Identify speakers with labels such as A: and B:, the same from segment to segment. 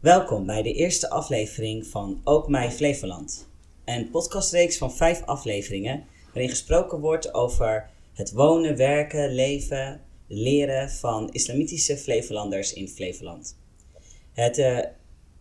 A: Welkom bij de eerste aflevering van Ook Mij Flevoland. Een podcastreeks van vijf afleveringen waarin gesproken wordt over het wonen, werken, leven, leren van islamitische Flevolanders in Flevoland. Het uh,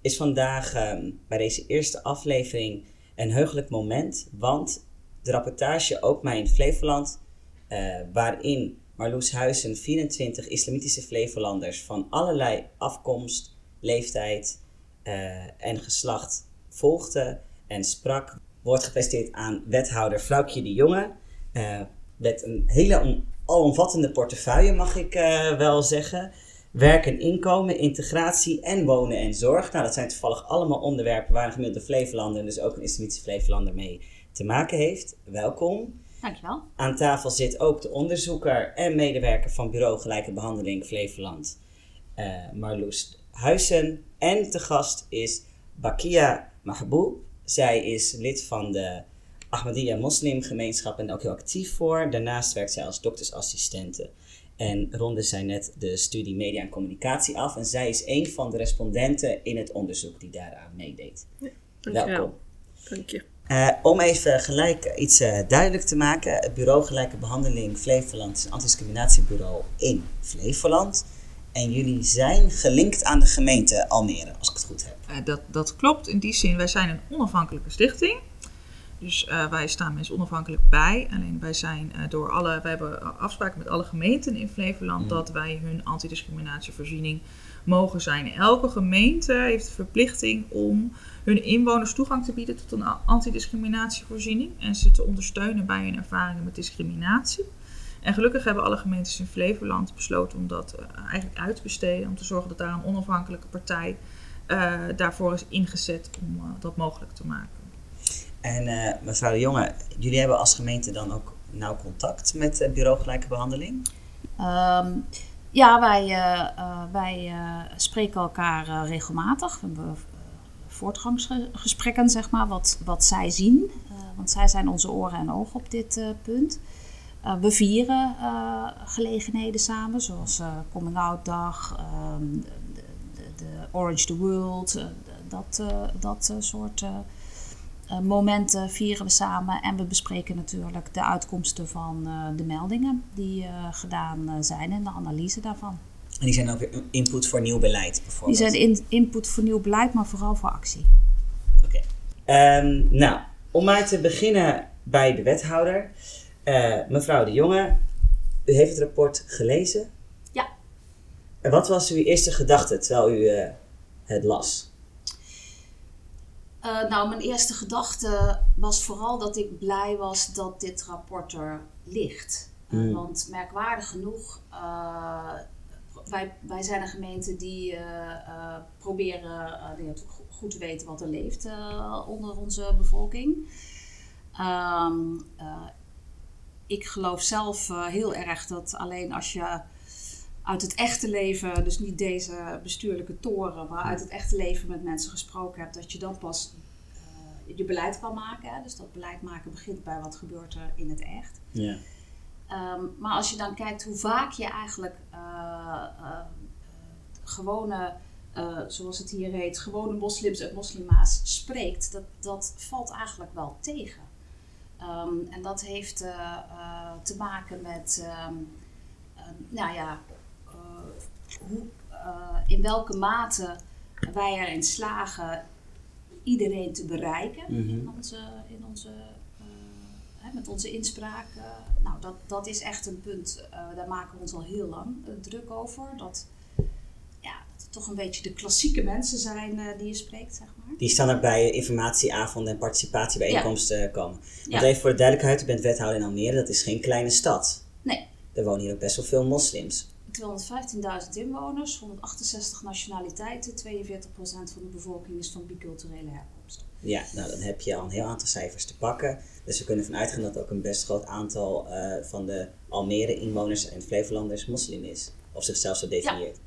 A: is vandaag uh, bij deze eerste aflevering een heugelijk moment, want de rapportage Ook Mij in Flevoland, uh, waarin Marloes Huizen 24 islamitische Flevolanders van allerlei afkomst, leeftijd uh, en geslacht volgde en sprak, wordt gepresenteerd aan wethouder Vrouwtje de Jonge. Uh, met een hele alomvattende portefeuille, mag ik uh, wel zeggen. Werk en inkomen, integratie en wonen en zorg. Nou, dat zijn toevallig allemaal onderwerpen waar een gemiddelde Flevolander, dus ook een islamitische Flevolander, mee te maken heeft. Welkom.
B: Dankjewel.
A: Aan tafel zit ook de onderzoeker en medewerker van Bureau Gelijke Behandeling Flevoland, uh, Marloes Huizen. En te gast is Bakia Mahboob. Zij is lid van de Ahmadiyya moslimgemeenschap en ook heel actief voor. Daarnaast werkt zij als doktersassistente. En ronde zij net de studie media en communicatie af. En zij is een van de respondenten in het onderzoek die daaraan meedeed.
C: Ja,
A: Welkom.
C: Dank je.
A: Uh, om even gelijk iets uh, duidelijk te maken. Het Bureau Gelijke Behandeling Flevoland is een antidiscriminatiebureau in Flevoland. En jullie zijn gelinkt aan de gemeente Almere, als ik het goed heb.
C: Uh, dat, dat klopt. In die zin, wij zijn een onafhankelijke stichting. Dus uh, wij staan mensen onafhankelijk bij. Alleen wij zijn uh, door alle, wij hebben afspraken met alle gemeenten in Flevoland mm. dat wij hun antidiscriminatievoorziening mogen zijn. Elke gemeente heeft de verplichting om hun inwoners toegang te bieden tot een antidiscriminatievoorziening en ze te ondersteunen bij hun ervaringen met discriminatie. En gelukkig hebben alle gemeentes in Flevoland besloten om dat uh, eigenlijk uit te besteden, om te zorgen dat daar een onafhankelijke partij uh, daarvoor is ingezet om uh, dat mogelijk te maken.
A: En mevrouw de Jonge, jullie hebben als gemeente dan ook nauw contact met het Bureau Gelijke Behandeling?
B: Um, ja, wij, wij spreken elkaar regelmatig. We hebben voortgangsgesprekken, zeg maar, wat, wat zij zien. want zij zijn onze oren en ogen op dit punt. Uh, we vieren uh, gelegenheden samen, zoals uh, Coming Out Dag, um, de, de, de, Orange the World, dat, dat soort momenten vieren we samen. En we bespreken natuurlijk de uitkomsten van de meldingen die gedaan zijn en de analyse daarvan.
A: En die zijn ook weer input voor nieuw beleid bijvoorbeeld?
B: Die zijn in, input voor nieuw beleid, maar vooral voor actie.
A: Oké. Okay. Um, nou, om maar te beginnen bij de wethouder. Uh, mevrouw de Jonge, u heeft het rapport gelezen.
B: Ja.
A: En wat was uw eerste gedachte terwijl u uh, het las?
B: Uh, nou, mijn eerste gedachte was vooral dat ik blij was dat dit rapport er ligt. Mm. want merkwaardig genoeg, wij, wij zijn een gemeente die proberen goed te weten wat er leeft onder onze bevolking. Um, ik geloof zelf uh, heel erg dat alleen als je uit het echte leven, dus niet deze bestuurlijke toren, maar uit het echte leven met mensen gesproken hebt, dat je dan pas uh, je beleid kan maken. Hè? Dus dat beleid maken begint bij wat gebeurt er in het echt.
A: Ja.
B: Um, maar als je dan kijkt hoe vaak je eigenlijk uh, gewone, zoals het hier heet, gewone moslims en moslima's spreekt, dat, dat valt eigenlijk wel tegen. Um, en dat heeft uh, uh, te maken met, um, uh, nou ja, hoe, in welke mate wij erin slagen iedereen te bereiken mm -hmm. in onze, in onze, hè, met onze inspraak. nou, dat, dat is echt een punt, daar maken we ons al heel lang druk over. Dat, toch een beetje de klassieke mensen zijn die je spreekt, zeg maar.
A: Die staan bij informatieavonden en participatiebijeenkomsten ja. komen. Want ja. even voor de duidelijkheid, u bent wethouder in Almere, dat is geen kleine stad.
B: Nee.
A: Er wonen hier ook best wel veel moslims.
B: 215.000 inwoners, 168 nationaliteiten, 42% van de bevolking is van biculturele herkomst.
A: Ja, nou dan heb je al een heel aantal cijfers te pakken. Dus we kunnen ervan uitgaan dat ook een best groot aantal uh, van de Almere inwoners en Flevolanders moslim is. Of zichzelf zo definieert.
B: Ja.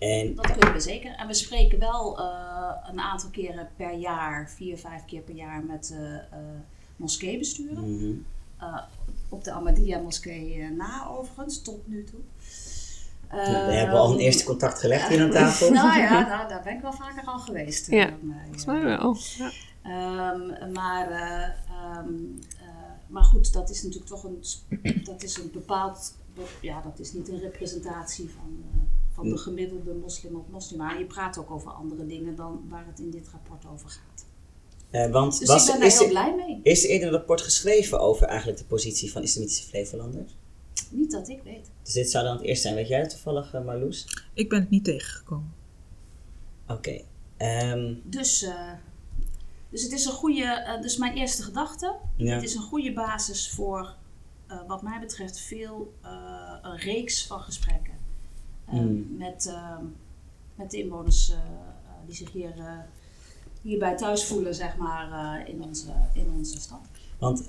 B: En, dat kunnen we zeker. En we spreken wel uh, een aantal keren per jaar, vier, vijf keer per jaar met uh, uh, moskeebesturen.
A: Mm -hmm.
B: op de Ahmadiyya moskee na overigens, tot nu toe.
A: Nou, we hebben al een eerste contact gelegd hier aan tafel.
B: nou ja, nou, daar ben ik wel vaker al geweest.
D: Ja,
B: Eh, maar,
D: Volgens mij wel. Ja.
B: Ehm, maar, eh, ehm, eh, maar goed, dat is natuurlijk toch een, dat is een bepaald, ja, dat is niet een representatie van, eh, van de gemiddelde moslim of moslima. Je praat ook over andere dingen dan waar het in dit rapport over gaat.
A: Eh, want
B: Dus
A: was,
B: ik ben daar
A: is,
B: heel
A: er,
B: blij mee.
A: is er eerder een rapport geschreven over eigenlijk de positie van islamitische Flevolanders?
B: Niet dat ik weet.
A: Dus dit zou dan het eerste zijn. Weet jij toevallig, uh, Marloes?
C: Ik ben het niet tegengekomen.
A: Oké. Ehm,
B: Dus, eh, dus het is een goede, eh, dus mijn eerste gedachte.
A: ja.
B: Het is een goede basis voor, eh, wat mij betreft, veel, eh, een reeks van gesprekken. Eh,
A: Mm.
B: met, eh, met de inwoners eh, eh, die zich hier, eh, hierbij thuis voelen, zeg maar, in, onze, in onze stad.
A: Want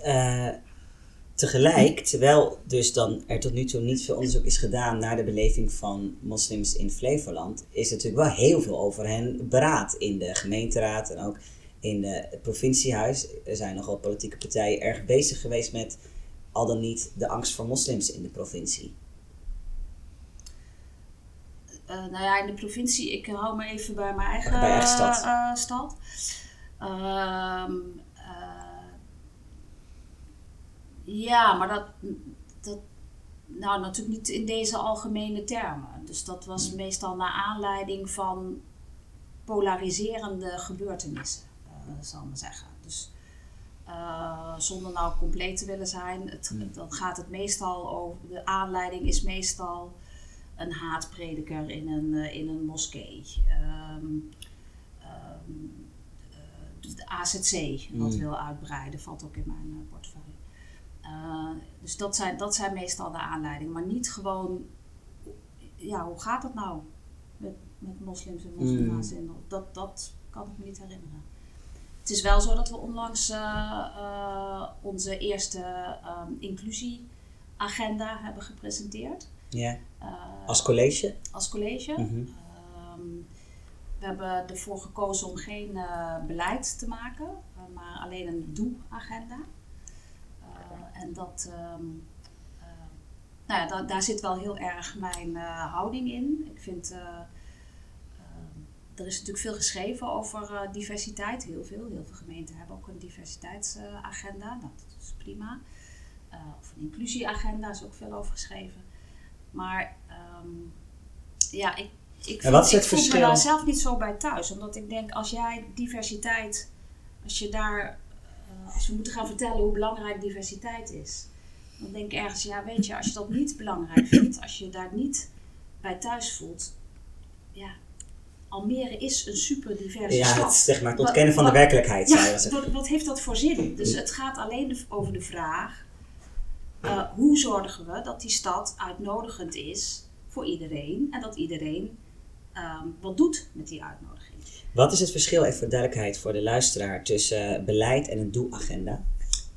A: tegelijk, terwijl dus dan er tot nu toe niet veel onderzoek is gedaan naar de beleving van moslims in Flevoland, is er natuurlijk wel heel veel over hen beraad in de gemeenteraad en ook in de, het provinciehuis. Er zijn nogal politieke partijen erg bezig geweest met al dan niet de angst voor moslims in de provincie.
B: Eh, nou ja, in de provincie, ik hou me even bij mijn eigen,
A: Bij eigen stad.
B: eh, stad. Ehm, eh, ja, maar dat, dat, nou natuurlijk niet in deze algemene termen. Dus dat was
A: Hmm.
B: meestal naar aanleiding van polariserende gebeurtenissen, eh, zal ik maar zeggen. Dus eh, zonder nou compleet te willen zijn, het,
A: Hmm.
B: dan gaat het meestal over, de aanleiding is meestal een haatprediker in een, eh, in een moskee. Eh, de AZC wat
A: Mm.
B: wil uitbreiden, valt ook in mijn eh, portefeuille. Dus dat zijn, dat zijn meestal de aanleidingen, maar niet gewoon, ja, hoe gaat het nou met, met moslims en moslima's? in Dat, dat kan ik me niet herinneren. Het is wel zo dat we onlangs onze eerste ehm, inclusieagenda hebben gepresenteerd.
A: Ja.
B: Eh,
A: Als college?
B: als college.
A: Mhm.
B: Ehm, we hebben ervoor gekozen om geen eh, beleid te maken, eh, maar alleen een doe-agenda. Eh, en dat, ehm, eh, nou ja, da- daar zit wel heel erg mijn houding in. Ik vind, er is natuurlijk veel geschreven over diversiteit, heel veel. Heel veel gemeenten hebben ook een diversiteitsagenda, Nou, dat is prima. Of een inclusieagenda is ook veel over geschreven. Maar ehm, ja, ik, ik,
A: En wat is
B: voel-
A: het
B: ik voel me daar zelf niet zo bij thuis. Omdat ik denk, als jij diversiteit, als je daar, eh, als we moeten gaan vertellen hoe belangrijk diversiteit is. Dan denk ik ergens, ja weet je, als je dat niet belangrijk vindt, als je daar niet bij thuis voelt. Ja, Almere is een super diverse
A: Ja,
B: stad.
A: het is zeg maar het
B: Wat-
A: ontkennen van de werkelijkheid.
B: Ja, wat, wat heeft dat voor zin? Dus het gaat alleen over de vraag: eh, hoe zorgen we dat die stad uitnodigend is voor iedereen en dat iedereen ehm, wat doet met die uitnodiging?
A: Wat is het verschil, even voor duidelijkheid voor de luisteraar, tussen eh, beleid en een doe-agenda?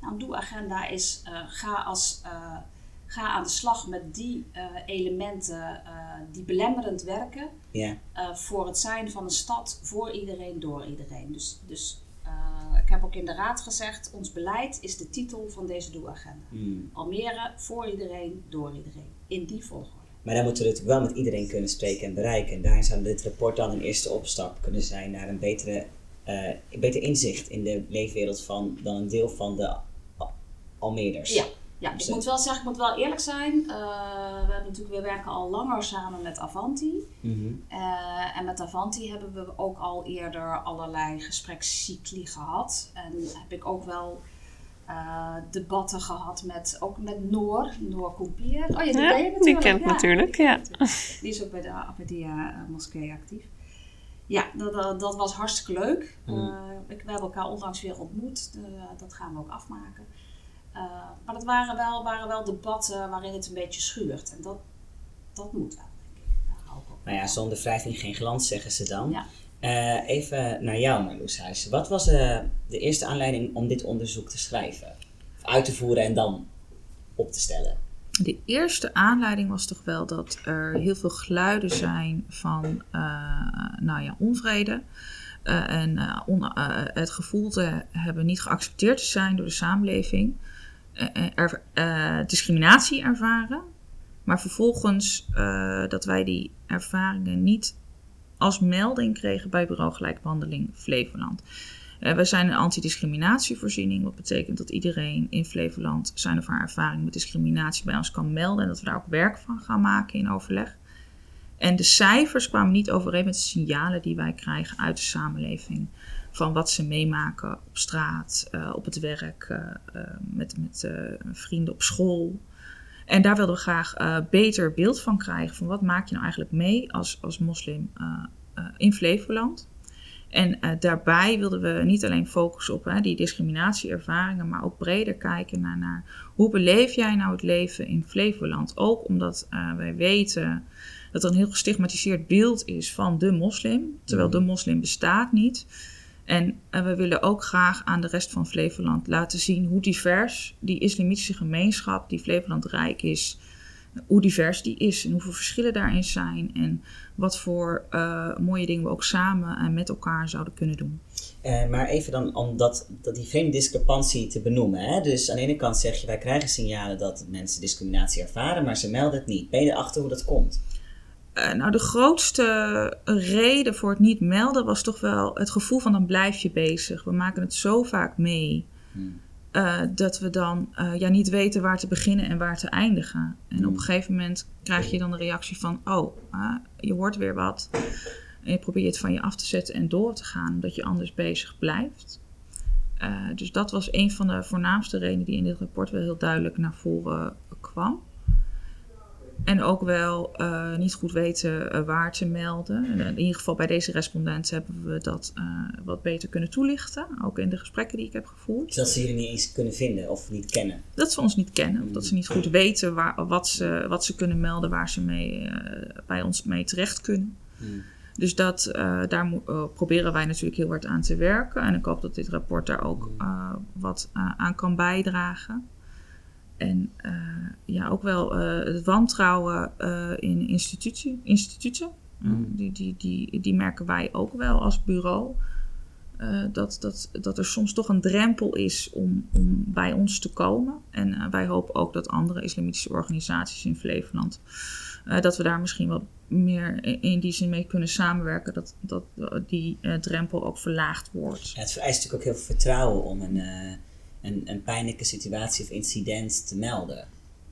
B: Nou, een doe-agenda is eh, ga, als, ga aan de slag met die elementen die belemmerend werken voor het zijn van een stad voor iedereen, door iedereen. Dus, dus ik heb ook in de raad gezegd, ons beleid is de titel van deze doe-agenda.
A: Hmm.
B: Almere voor iedereen, door iedereen. In die volgorde.
A: Maar dan moeten we natuurlijk wel met iedereen kunnen spreken en bereiken. En daarin zou dit rapport dan een eerste opstap kunnen zijn naar een betere, eh, beter inzicht in de leefwereld van dan een deel van de Al- Almeerders.
B: Ja, ja ik moet wel zeggen, ik moet wel eerlijk zijn. eh, we, hebben natuurlijk, we werken al langer samen met Avanti.
A: Mhm.
B: Eh, en met Avanti hebben we ook al eerder allerlei gesprekscycli gehad. En heb ik ook wel eh, debatten gehad met, ook met Noor, Noor Compier. Oh ja, die
D: Ja,
B: ken je
D: die
B: natuurlijk.
D: ken ik natuurlijk, ja.
B: Die is ook bij de eh, moskee actief. Ja, dat, dat, dat was hartstikke leuk.
A: Mm.
B: Eh, ik, we hebben elkaar onlangs weer ontmoet. Eh, dat gaan we ook afmaken. Eh, maar dat waren wel, waren wel debatten waarin het een beetje schuurt. En dat, dat moet wel, denk ik. Daar hou ik ook
A: Nou ja, zonder wrijving geen glans, zeggen ze dan.
B: Ja.
A: Eh, even naar jou, Marloes Huijsen. Wat was eh, de eerste aanleiding om dit onderzoek te schrijven? Of uit te voeren en dan op te stellen?
C: De eerste aanleiding was toch wel dat er heel veel geluiden zijn van eh, nou ja, onvrede. eh, en on- het gevoel te hebben niet geaccepteerd te zijn door de samenleving. Eh, eh, eh, discriminatie ervaren. Maar vervolgens dat wij die ervaringen niet als melding kregen bij Bureau Gelijkbehandeling Flevoland. Wij zijn een antidiscriminatievoorziening, wat betekent dat iedereen in Flevoland zijn of haar ervaring met discriminatie bij ons kan melden en dat we daar ook werk van gaan maken in overleg. En de cijfers kwamen niet overeen met de signalen die wij krijgen uit de samenleving. Van wat ze meemaken op straat, uh, op het werk, uh, uh, met, met vrienden op school. En daar wilden we graag beter beeld van krijgen. Van wat maak je nou eigenlijk mee als, als moslim in Flevoland? En daarbij wilden we niet alleen focussen op die discriminatieervaringen, maar ook breder kijken naar, naar hoe beleef jij nou het leven in Flevoland? Ook omdat wij weten dat er een heel gestigmatiseerd beeld is van de moslim, terwijl de moslim bestaat niet. En, en we willen ook graag aan de rest van Flevoland laten zien hoe divers die islamitische gemeenschap, die Flevoland rijk is, hoe divers die is en hoeveel verschillen daarin zijn en wat voor uh, mooie dingen we ook samen en met elkaar zouden kunnen doen.
A: Uh, maar even dan om dat, dat die vreemde discrepantie te benoemen. Hè? Dus aan de ene kant zeg je, wij krijgen signalen dat mensen discriminatie ervaren, maar ze melden het niet. Ben je erachter hoe dat komt?
C: Uh, nou, de grootste reden voor het niet melden was toch wel het gevoel van dan blijf je bezig. We maken het zo vaak mee hmm. uh, dat we dan uh, ja, niet weten waar te beginnen en waar te eindigen. En hmm. op een gegeven moment krijg je dan de reactie van: oh, je hoort weer wat. En je probeert het van je af te zetten en door te gaan, omdat je anders bezig blijft. dus dat was een van de voornaamste redenen die in dit rapport wel heel duidelijk naar voren kwam. En ook wel uh, niet goed weten uh, waar te melden. En in ieder geval bij deze respondent hebben we dat uh, wat beter kunnen toelichten. Ook in de gesprekken die ik heb gevoerd.
A: Dat ze jullie niet eens kunnen vinden of niet kennen?
C: Dat ze ons niet kennen. Of dat ze niet goed weten waar, wat, ze, wat ze kunnen melden, waar ze mee, bij ons mee terecht kunnen. Hmm. Dus dat, daar proberen wij natuurlijk heel hard aan te werken. En ik hoop dat dit rapport daar ook wat aan kan bijdragen. En uh, ja, ook wel uh, het wantrouwen uh, in institutie, instituten. Mm. Die, die, die, die merken wij ook wel als bureau. dat, dat, dat er soms toch een drempel is om, om bij ons te komen. En wij hopen ook dat andere islamitische organisaties in Flevoland... dat we daar misschien wat meer in die zin mee kunnen samenwerken. Dat, dat die drempel ook verlaagd wordt.
A: Ja, het vereist natuurlijk ook heel veel vertrouwen om een een, een pijnlijke situatie of incident te melden.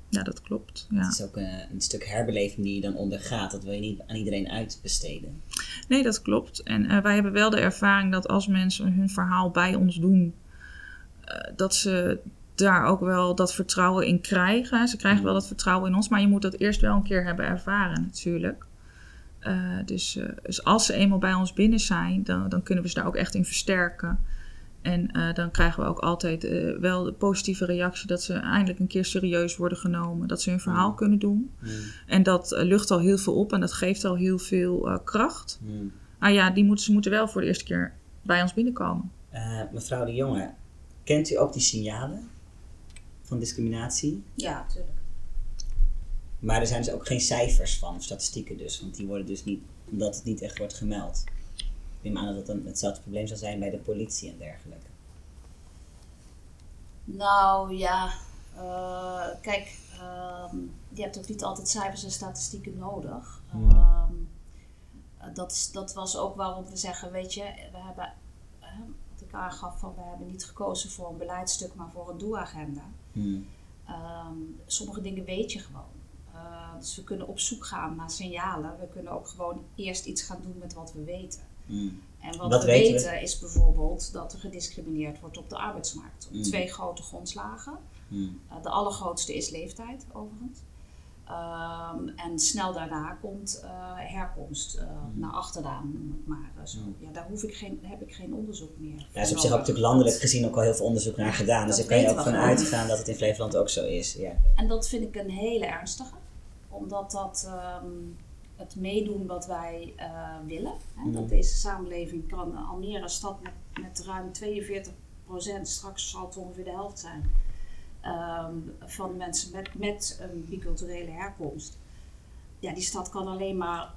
C: Ja, dat klopt. Ja.
A: Het is ook een, eh, een, stuk herbeleving die je dan ondergaat. Dat wil je niet aan iedereen uitbesteden.
C: Nee, dat klopt. En uh, wij hebben wel de ervaring dat als mensen hun verhaal bij ons doen, uh, dat ze daar ook wel dat vertrouwen in krijgen. Ze krijgen wel dat vertrouwen in ons, maar je moet dat eerst wel een keer hebben ervaren natuurlijk. Uh, dus, dus als ze eenmaal bij ons binnen zijn, dan, dan kunnen we ze daar ook echt in versterken. En uh, dan krijgen we ook altijd uh, wel de positieve reactie dat ze eindelijk een keer serieus worden genomen. Dat ze hun verhaal mm. kunnen doen. Mm. En dat uh, lucht al heel veel op en dat geeft al heel veel kracht. Mm. Ah ja, die moeten, ze moeten wel voor de eerste keer bij ons binnenkomen.
A: mevrouw de Jonge, kent u ook die signalen van discriminatie?
B: Ja, natuurlijk.
A: Maar er zijn dus ook geen cijfers van, of statistieken dus. Want die worden dus niet, omdat het niet echt wordt gemeld. Ik neem aan dat het hetzelfde probleem zou zijn bij de politie en dergelijke.
B: Nou ja, uh, kijk, uh, je hebt ook niet altijd cijfers en statistieken nodig. Uh, dat, dat was ook waarom we zeggen, weet je, we hebben, wat ik aangaf, van, we hebben niet gekozen voor een beleidstuk, maar voor een doelagenda. Hmm. Ehm, sommige dingen weet je gewoon. Eh, dus we kunnen op zoek gaan naar signalen. We kunnen ook gewoon eerst iets gaan doen met wat we weten. Mm. En wat, we weten, is bijvoorbeeld dat er gediscrimineerd wordt op de arbeidsmarkt. Op mm. twee grote grondslagen. Mm. Uh, de allergrootste is leeftijd, overigens. Um, en snel daarna komt uh, herkomst uh, naar achteraan, maar. zo. Ja, daar hoef ik geen, heb ik geen onderzoek meer. Ja,
A: er is op zich ook natuurlijk landelijk gezien ook al heel veel onderzoek naar gedaan. Dus daar kan je ook van uitgaan dat het in Flevoland ook zo is. Ja.
B: En dat vind ik een hele ernstige. Omdat dat... Um, het meedoen wat wij uh, willen. Hè, Dat deze samenleving kan Almere, een stad met, met ruim 42 procent, straks zal het ongeveer de helft zijn, um, van mensen met, met een biculturele herkomst. Ja, die stad kan alleen maar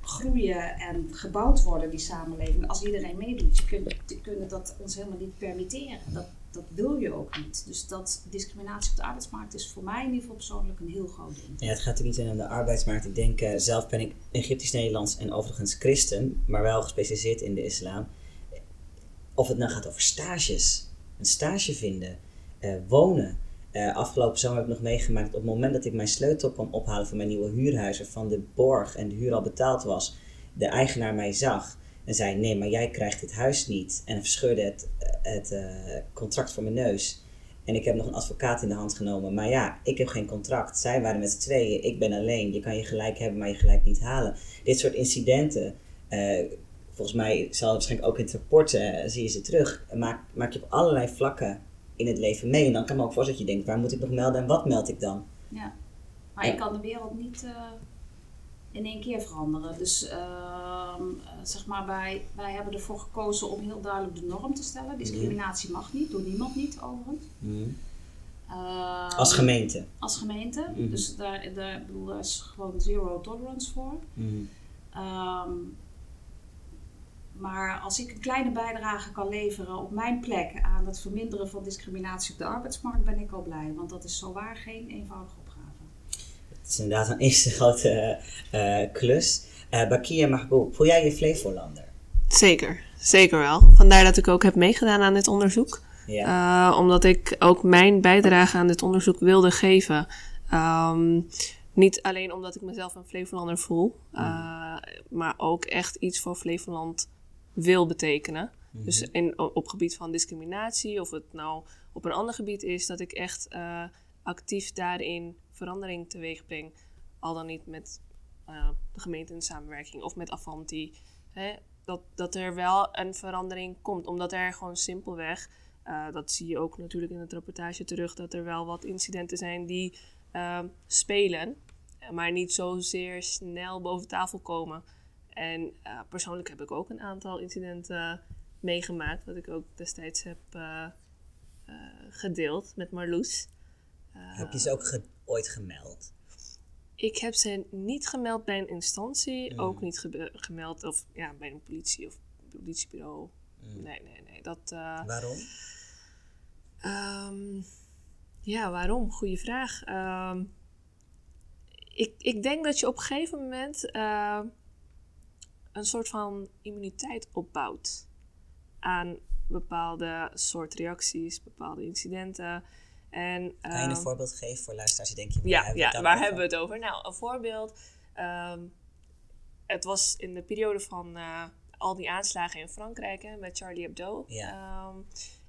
B: groeien en gebouwd worden, die samenleving, als iedereen meedoet. Je kunt, je kunt dat ons helemaal niet permitteren. Dat, dat wil je ook niet. Dus dat discriminatie op de arbeidsmarkt is voor mij in ieder geval persoonlijk een heel groot ding.
A: Ja, het gaat natuurlijk niet alleen om de arbeidsmarkt. Ik denk, eh, zelf ben ik Egyptisch-Nederlands en overigens christen, maar wel gespecialiseerd in de islam. Of het nou gaat over stages, een stage vinden, eh, wonen. Eh, afgelopen zomer heb ik nog meegemaakt, op het moment dat ik mijn sleutel kwam ophalen van mijn nieuwe huurhuis, van de borg en de huur al betaald was, de eigenaar mij zag en zei: Nee, maar jij krijgt dit huis niet. En verscheurde het, het eh, contract voor mijn neus. En ik heb nog een advocaat in de hand genomen. Maar ja, ik heb geen contract. Zij waren met z'n tweeën. Ik ben alleen. Je kan je gelijk hebben, maar je gelijk niet halen. Dit soort incidenten. eh, volgens mij zal het waarschijnlijk ook in het rapport eh, zie je ze terug. Maak, maak je op allerlei vlakken in het leven mee. En dan kan me ook voorstellen dat je denkt: waar moet ik nog melden en wat meld ik dan?
B: Ja. Maar
A: Ja.
B: je kan de wereld niet in één keer veranderen. Dus ehm, eh, zeg maar, wij, wij hebben ervoor gekozen om heel duidelijk de norm te stellen. Discriminatie mag niet, door niemand niet overigens. Ehm,
A: Als gemeente.
B: als gemeente.
A: Mhm.
B: Dus daar, daar, bedoel, daar is gewoon zero tolerance voor.
A: Mhm.
B: Ehm, maar als ik een kleine bijdrage kan leveren op mijn plek aan het verminderen van discriminatie op de arbeidsmarkt, ben ik al blij. Want dat is zowaar geen eenvoudige.
A: Het is inderdaad een eerste grote eh, klus. Eh Bakia Mahboub, voel jij je Flevolander?
D: Zeker, zeker wel. Vandaar dat ik ook heb meegedaan aan dit onderzoek.
A: Ja.
D: Uh, omdat ik ook mijn bijdrage aan dit onderzoek wilde geven. Um, niet alleen omdat ik mezelf een Flevolander voel, uh, maar ook echt iets voor Flevoland wil betekenen. Mm-hmm. Dus in, op gebied van discriminatie, of het nou op een ander gebied is, dat ik echt uh, actief daarin verandering teweeg breng. Al dan niet met uh, de gemeente in samenwerking of met Avanti. Hè, dat, dat er wel een verandering komt, omdat er gewoon simpelweg. Uh, dat zie je ook natuurlijk in het rapportage terug, dat er wel wat incidenten zijn die uh, spelen, maar niet zozeer snel boven tafel komen. En uh, persoonlijk heb ik ook een aantal incidenten meegemaakt, wat ik ook destijds heb gedeeld met Marloes.
A: heb je ze ook ge ooit gemeld?
D: Ik heb ze niet gemeld bij een instantie, mm. ook niet ge gemeld of, ja, bij een politie of politiebureau. Mm. Nee, nee, nee. Dat, uh,
A: Waarom?
D: Um, ja, waarom? Goeie vraag. Um, ik, ik denk dat je op een gegeven moment uh, een soort van immuniteit opbouwt aan bepaalde soort reacties, bepaalde incidenten. En,
A: kan je een voorbeeld geven voor luisteraars die denken...
D: Ja, ja waar hebben we het over? Nou, een voorbeeld. het was in de periode van uh, al die aanslagen in Frankrijk hè, met Charlie Hebdo.
A: Ja.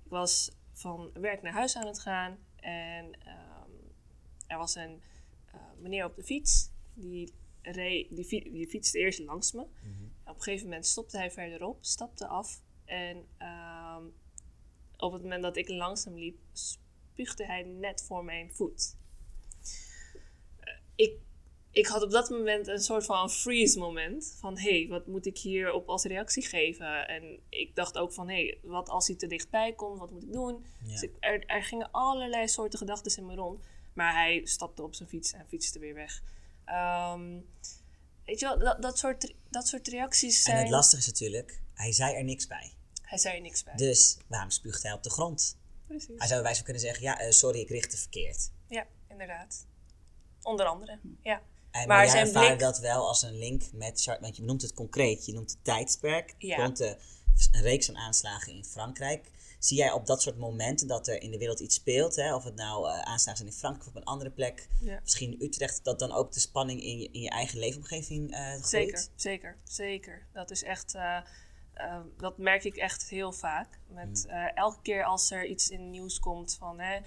D: ik was van werk naar huis aan het gaan. En um, er was een uh, meneer op de fiets. Die, reed, die, fi die fietste eerst langs me. Mm -hmm. Op een gegeven moment stopte hij verderop, stapte af. En op het moment dat ik langs hem liep, spuugde hij net voor mijn voet. Uh, ik, ik had op dat moment een soort van freeze moment. Van hé, hey, wat moet ik hierop als reactie geven? En ik dacht ook van hé, hey, wat als hij te dichtbij komt? Wat moet ik doen? Ja. Dus ik, er, er, gingen allerlei soorten gedachten in me rond. Maar hij stapte op zijn fiets en fietste weer weg. Um, weet je wel, dat, dat, soort, dat soort reacties zijn...
A: En het lastige is natuurlijk, hij zei er niks bij.
D: Hij zei er niks bij.
A: Dus waarom spuugt hij op de grond?
D: Precies.
A: Hij zou wijze kunnen zeggen, ja, uh, sorry, ik richtte verkeerd.
D: Ja, inderdaad. Onder andere, ja.
A: En, maar, maar jij ervaarde blik... dat wel als een link met want je noemt het concreet, je noemt het tijdsperk,
D: ja.
A: rond de, een reeks aan aanslagen in Frankrijk. Zie jij op dat soort momenten dat er in de wereld iets speelt, hè, of het nou uh, aanslagen zijn in Frankrijk of op een andere plek,
D: ja.
A: misschien in Utrecht, dat dan ook de spanning in je, in je eigen leefomgeving uh, groeit?
D: Zeker, zeker, zeker. Dat is echt, uh, dat merk ik echt heel vaak. Met
A: Mm.
D: elke keer als er iets in het nieuws komt van, hè,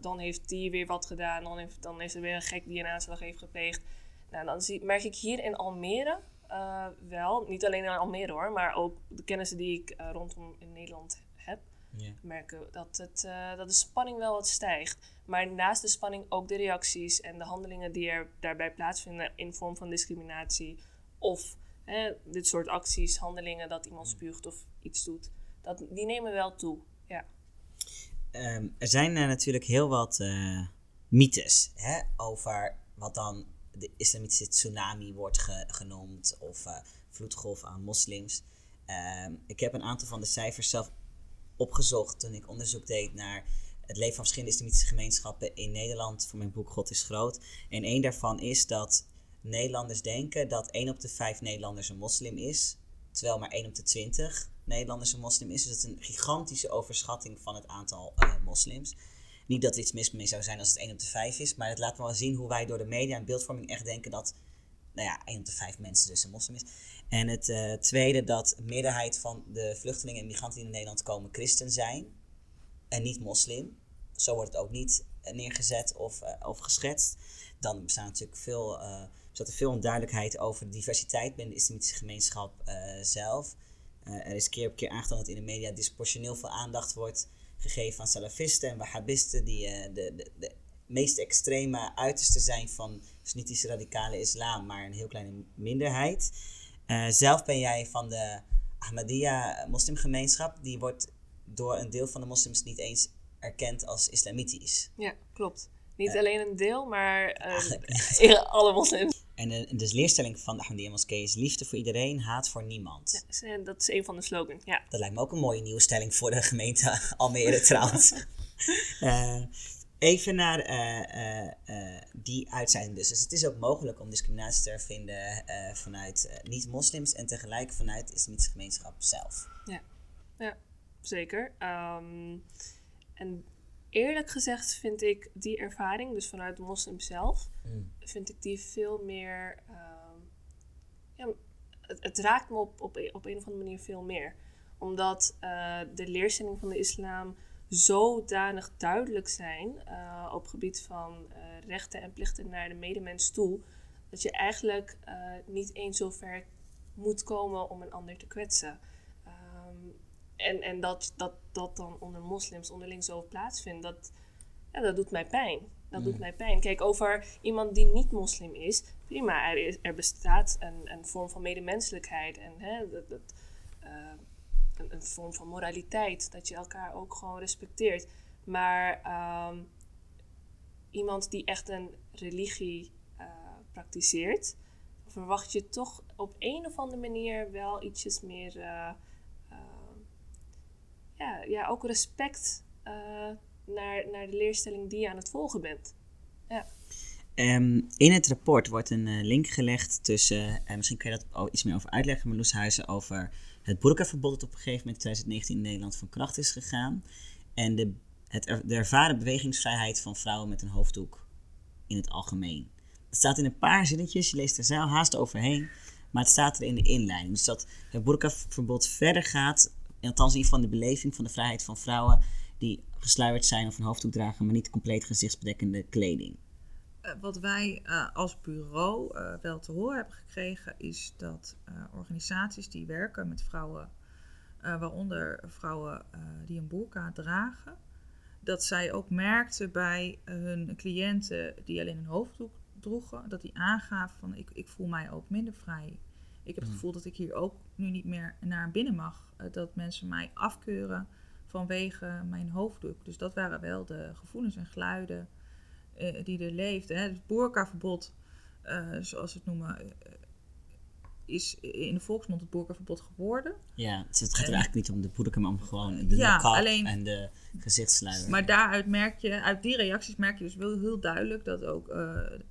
D: dan heeft die weer wat gedaan, dan heeft, dan is er weer een gek die een aanslag heeft gepleegd. Nou, dan zie, merk ik hier in Almere uh, wel, niet alleen in Almere hoor, maar ook de kennissen die ik rondom in Nederland heb,
A: yeah.
D: merken dat, het, dat de spanning wel wat stijgt. Maar naast de spanning ook de reacties en de handelingen die er daarbij plaatsvinden in vorm van discriminatie of dit soort acties, handelingen dat iemand spuugt of iets doet, dat, die nemen wel toe. Ja.
A: Um, er zijn natuurlijk heel wat mythes hè, over wat dan de islamitische tsunami wordt ge genoemd of uh, vloedgolf aan moslims. Um, ik heb een aantal van de cijfers zelf opgezocht toen ik onderzoek deed naar het leven van verschillende islamitische gemeenschappen in Nederland voor mijn boek God is Groot. En één daarvan is dat Nederlanders denken dat 1 op de 5 Nederlanders een moslim is, terwijl maar 1 op de 20 Nederlanders een moslim is. Dus het is een gigantische overschatting van het aantal uh, moslims. Niet dat er iets mis mee zou zijn als het 1 op de 5 is, maar het laat wel zien hoe wij door de media en beeldvorming echt denken dat, nou ja, 1 op de 5 mensen dus een moslim is. En het uh, tweede, dat de meerderheid van de vluchtelingen en migranten die in Nederland komen christen zijn en niet moslim. Zo wordt het ook niet neergezet of, of geschetst. Dan bestaat natuurlijk veel, bestaat er veel onduidelijkheid over diversiteit binnen de islamitische gemeenschap zelf. er is keer op keer aangetoond dat in de media disproportioneel veel aandacht wordt gegeven aan salafisten en wahhabisten, die uh, de, de, de meest extreme uiterste zijn van sunnitische radicale islam, maar een heel kleine minderheid. Zelf ben jij van de Ahmadiyya moslimgemeenschap, die wordt door een deel van de moslims niet eens erkend als islamitisch.
D: Ja, klopt. Niet uh, alleen een deel, maar uh, alle moslims.
A: En de, dus leerstelling van de Ahmadiyya moskee is liefde voor iedereen, haat voor niemand.
D: Ja, dat is een van de slogans, ja.
A: Dat lijkt me ook een mooie nieuwe stelling voor de gemeente Almere trouwens. uh, even naar die uitzending dus. Dus het is ook mogelijk om discriminatie te vinden vanuit niet-moslims en tegelijk vanuit de islamitische gemeenschap zelf.
D: Ja, ja zeker. Um, en eerlijk gezegd vind ik die ervaring, dus vanuit de moslim zelf, mm. vind ik die veel meer. Uh, ja, het, het, raakt me op, op, op een of andere manier veel meer. Omdat uh, de leerstellingen van de islam zodanig duidelijk zijn uh, op gebied van uh, rechten en plichten naar de medemens toe, dat je eigenlijk niet eens zo ver moet komen om een ander te kwetsen. En, en dat, dat dat dan onder moslims onderling zo plaatsvindt, dat, ja, dat doet mij pijn. Dat doet mij pijn. Kijk, over iemand die niet moslim is, prima, er, is, er bestaat een, een vorm van medemenselijkheid en hè, dat, dat, uh, een, een, vorm van moraliteit, dat je elkaar ook gewoon respecteert. Maar um, iemand die echt een religie uh, praktiseert, verwacht je toch op een of andere manier wel ietsjes meer. Uh, ja, ja, ook respect uh, naar, naar de leerstelling die je aan het volgen bent. Ja.
A: Um, in het rapport wordt een uh, link gelegd tussen, uh, misschien kun je dat iets meer over uitleggen, Marloes Huizen, over het burkaverbod dat op een gegeven moment in 2019 in Nederland van kracht is gegaan. En de, het, de ervaren bewegingsvrijheid van vrouwen met een hoofddoek in het algemeen. Het staat in een paar zinnetjes, je leest er zelf haast overheen, maar het staat er in de inleiding. Dus dat het burkaverbod verder gaat althans in ieder geval de beleving van de vrijheid van vrouwen die gesluierd zijn of een hoofddoek dragen, maar niet compleet gezichtsbedekkende kleding.
C: Uh, wat wij uh, als bureau uh, wel te horen hebben gekregen, is dat organisaties die werken met vrouwen, waaronder vrouwen die een burka dragen, dat zij ook merkten bij hun cliënten die alleen een hoofddoek droegen, dat die aangaven van ik, ik voel mij ook minder vrij. Ik heb het gevoel dat ik hier ook nu niet meer naar binnen mag. Eh, dat mensen mij afkeuren vanwege mijn hoofddoek. Dus dat waren wel de gevoelens en geluiden uh, die er leefden. Hè. Het boerkaverbod, uh, zoals we het noemen, is in de volksmond het boerkaverbod geworden.
A: Ja, dus het gaat er eigenlijk niet om de boerka, maar om gewoon de ja, alleen, en de gezichtssluier.
C: Maar daaruit merk je, uit die reacties merk je dus wel heel duidelijk dat ook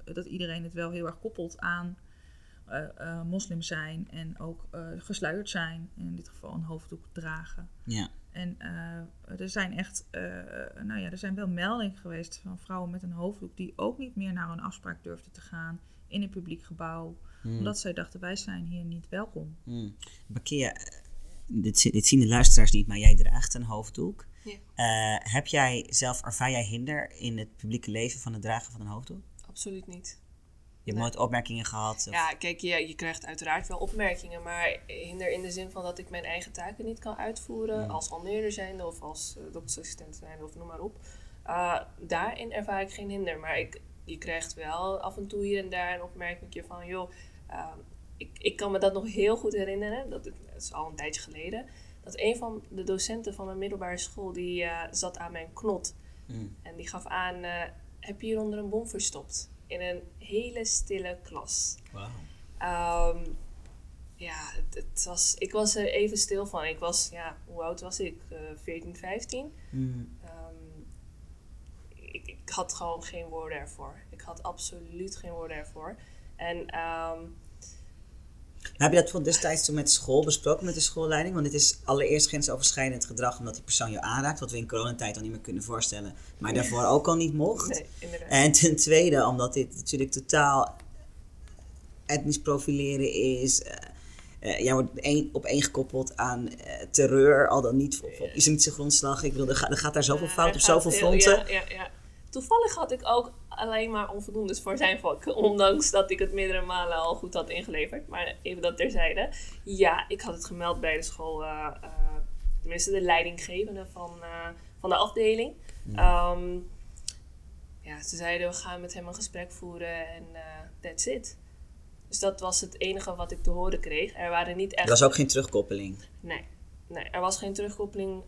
C: dat iedereen het wel heel erg koppelt aan uh, uh, moslim zijn en ook uh, gesluierd zijn. In dit geval een hoofddoek dragen.
A: Ja.
C: En er zijn echt, nou ja, er zijn wel meldingen geweest van vrouwen met een hoofddoek die ook niet meer naar een afspraak durfden te gaan in een publiek gebouw. Hmm. Omdat zij dachten, wij zijn hier niet welkom.
A: Hmm. Bakia, dit, dit, zien de luisteraars niet, maar jij draagt een hoofddoek. Ja. heb jij zelf, ervaar jij hinder in het publieke leven van het dragen van een hoofddoek?
D: Absoluut niet.
A: Je hebt nooit opmerkingen gehad?
D: Of? Ja, kijk, je, je krijgt uiteraard wel opmerkingen, maar hinder in de zin van dat ik mijn eigen taken niet kan uitvoeren als Almeerder zijnde of als uh, doktersassistent zijnde of noem maar op. Uh, daarin ervaar ik geen hinder, maar ik, je krijgt wel af en toe hier en daar een opmerking van, joh, uh, ik, ik kan me dat nog heel goed herinneren, dat, is al een tijdje geleden, dat een van de docenten van mijn middelbare school, die uh, zat aan mijn knot mm. en die gaf aan, heb je hieronder een bom verstopt? In een hele stille klas.
A: Wow.
D: Um, Ja, het, het was, ik was er even stil van. Ik was, ja, hoe oud was ik? Eh 14, 15.
A: Mm.
D: Ehm, ik, ik had gewoon geen woorden ervoor. Ik had absoluut geen woorden ervoor. En ehm,
A: Heb je dat voor destijds toen met school besproken met de schoolleiding? Want dit is allereerst grensoverschrijdend gedrag omdat die persoon je aanraakt, wat we in coronatijd al niet meer kunnen voorstellen, maar daarvoor ook al niet mocht.
D: nee, inderdaad.
A: En ten tweede, omdat dit natuurlijk totaal etnisch profileren is. eh eh, jij wordt één, op één gekoppeld aan eh, terreur, al dan niet op, op islamitische grondslag. Ik bedoel, er, gaat, er gaat daar zoveel fout op zoveel fronten.
D: Ja, ja, ja. Toevallig had ik ook alleen maar onvoldoendes voor zijn vak. Ondanks dat ik het meerdere malen al goed had ingeleverd. Maar even dat terzijde. Ja, ik had het gemeld bij de school. eh, eh, tenminste, de leidinggevende van, eh, van de afdeling. Ehm, ja, ze zeiden we gaan met hem een gesprek voeren en that's it. Dus dat was het enige wat ik te horen kreeg. Er waren niet echt
A: Er was ook geen terugkoppeling.
D: Nee, nee, er was geen terugkoppeling.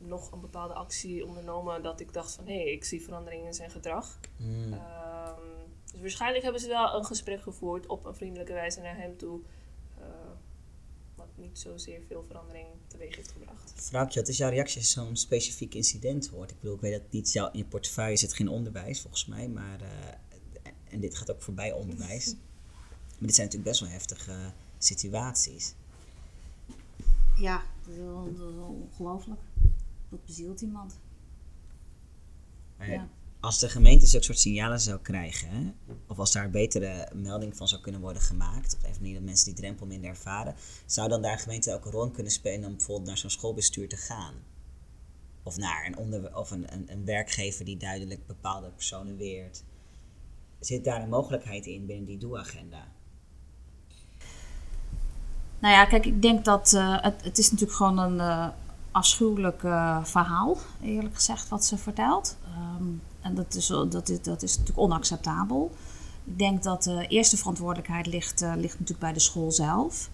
D: Nog een bepaalde actie ondernomen dat ik dacht van hé, hey, ik zie verandering in zijn gedrag.
A: Hmm.
D: Ehm, dus waarschijnlijk hebben ze wel een gesprek gevoerd op een vriendelijke wijze naar hem toe. eh, wat niet zozeer veel verandering teweeg heeft gebracht.
A: Vrouwtje, wat is jouw reactie als je zo'n specifiek incident hoort? Ik bedoel, ik weet dat niet jou, in je portefeuille zit geen onderwijs volgens mij, maar eh, en dit gaat ook voorbij onderwijs. Maar dit zijn natuurlijk best wel heftige situaties.
B: Ja, dat is, dat ongelooflijk. Dat bezielt iemand.
A: Maar
B: Ja.
A: Als de gemeente zulke soort signalen zou krijgen, of als daar betere melding van zou kunnen worden gemaakt, op een manier dat mensen die drempel minder ervaren, zou dan daar gemeente ook een rol kunnen spelen om bijvoorbeeld naar zo'n schoolbestuur te gaan? Of naar een, onder, of een, een, een werkgever die duidelijk bepaalde personen weert. Zit daar een mogelijkheid in binnen die doelagenda?
B: Nou ja, kijk, ik denk dat eh, het, het is natuurlijk gewoon een eh, afschuwelijk eh, verhaal, eerlijk gezegd, wat ze vertelt. Ehm, en dat is, dat, is, dat is natuurlijk onacceptabel. Ik denk dat de eerste verantwoordelijkheid ligt, eh, ligt natuurlijk bij de school zelf.